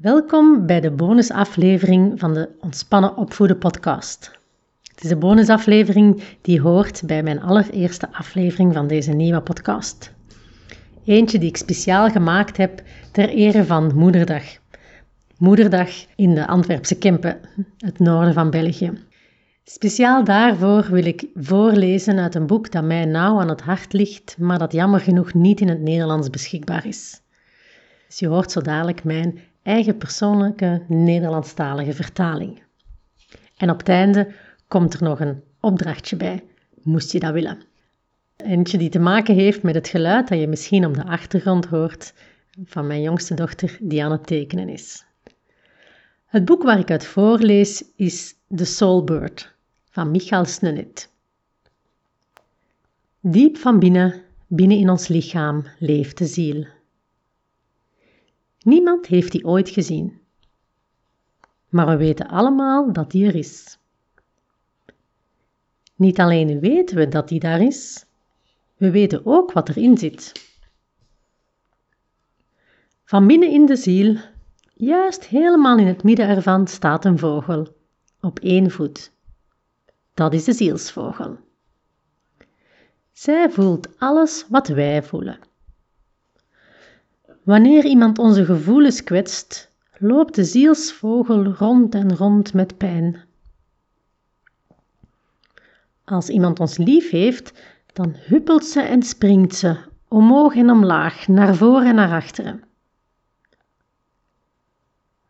Welkom bij de bonusaflevering van de Ontspannen Opvoeden podcast. Het is de bonusaflevering die hoort bij mijn allereerste aflevering van deze nieuwe podcast. Eentje die ik speciaal gemaakt heb ter ere van Moederdag. Moederdag in de Antwerpse Kempen, het noorden van België. Speciaal daarvoor wil ik voorlezen uit een boek dat mij nauw aan het hart ligt, maar dat jammer genoeg niet in het Nederlands beschikbaar is. Dus je hoort zo dadelijk mijn eigen persoonlijke Nederlandstalige vertaling. En op het einde komt er nog een opdrachtje bij, moest je dat willen. Eentje die te maken heeft met het geluid dat je misschien op de achtergrond hoort van mijn jongste dochter die aan het tekenen is. Het boek waar ik uit voorlees is The Soul Bird van Michael Snenet. Diep van binnen, binnen in ons lichaam, leeft de ziel. Niemand heeft die ooit gezien. Maar we weten allemaal dat die er is. Niet alleen weten we dat die daar is, we weten ook wat erin zit. Van binnen in de ziel, juist helemaal in het midden ervan, staat een vogel, op één voet. Dat is de zielsvogel. Zij voelt alles wat wij voelen. Wanneer iemand onze gevoelens kwetst, loopt de zielsvogel rond en rond met pijn. Als iemand ons lief heeft, dan huppelt ze en springt ze, omhoog en omlaag, naar voren en naar achteren.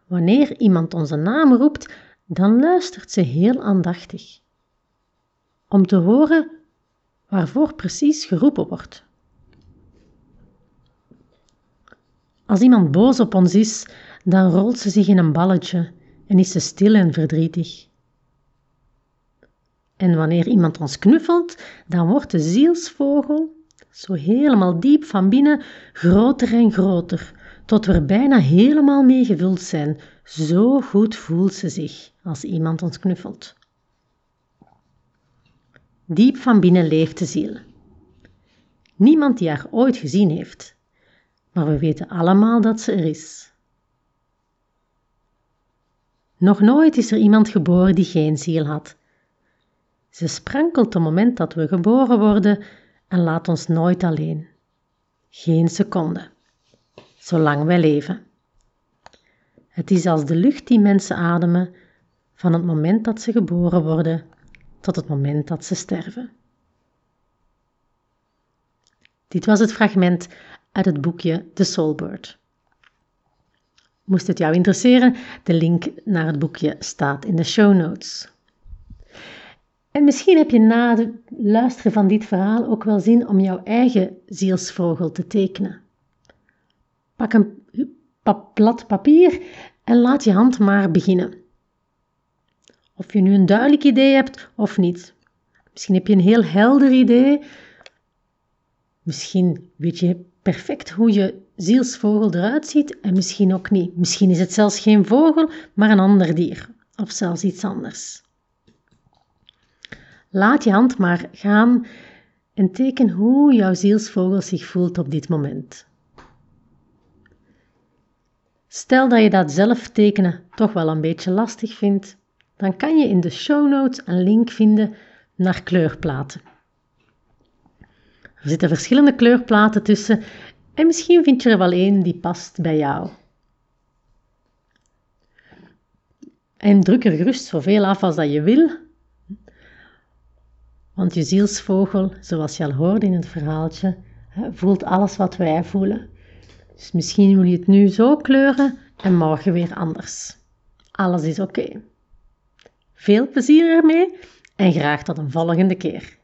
Wanneer iemand onze naam roept, dan luistert ze heel aandachtig, om te horen waarvoor precies geroepen wordt. Als iemand boos op ons is, dan rolt ze zich in een balletje en is ze stil en verdrietig. En wanneer iemand ons knuffelt, dan wordt de zielsvogel, zo helemaal diep van binnen, groter en groter, tot we er bijna helemaal mee gevuld zijn. Zo goed voelt ze zich als iemand ons knuffelt. Diep van binnen leeft de ziel. Niemand die haar ooit gezien heeft, maar we weten allemaal dat ze er is. Nog nooit is er iemand geboren die geen ziel had. Ze sprankelt het moment dat we geboren worden en laat ons nooit alleen. Geen seconde, zolang wij leven. Het is als de lucht die mensen ademen van het moment dat ze geboren worden tot het moment dat ze sterven. Dit was het fragment uit het boekje The Soulbird. Moest het jou interesseren, de link naar het boekje staat in de show notes. En misschien heb je na het luisteren van dit verhaal ook wel zin om jouw eigen zielsvogel te tekenen. Pak een blad papier en laat je hand maar beginnen. Of je nu een duidelijk idee hebt of niet. Misschien heb je een heel helder idee. Misschien weet je perfect hoe je zielsvogel eruit ziet en misschien ook niet. Misschien is het zelfs geen vogel, maar een ander dier of zelfs iets anders. Laat je hand maar gaan en teken hoe jouw zielsvogel zich voelt op dit moment. Stel dat je dat zelf tekenen toch wel een beetje lastig vindt, dan kan je in de show notes een link vinden naar kleurplaten. Er zitten verschillende kleurplaten tussen en misschien vind je er wel één die past bij jou. En druk er gerust zoveel af als dat je wil, want je zielsvogel, zoals je al hoorde in het verhaaltje, voelt alles wat wij voelen. Dus misschien wil je het nu zo kleuren en morgen weer anders. Alles is oké. Veel plezier ermee en graag tot een volgende keer.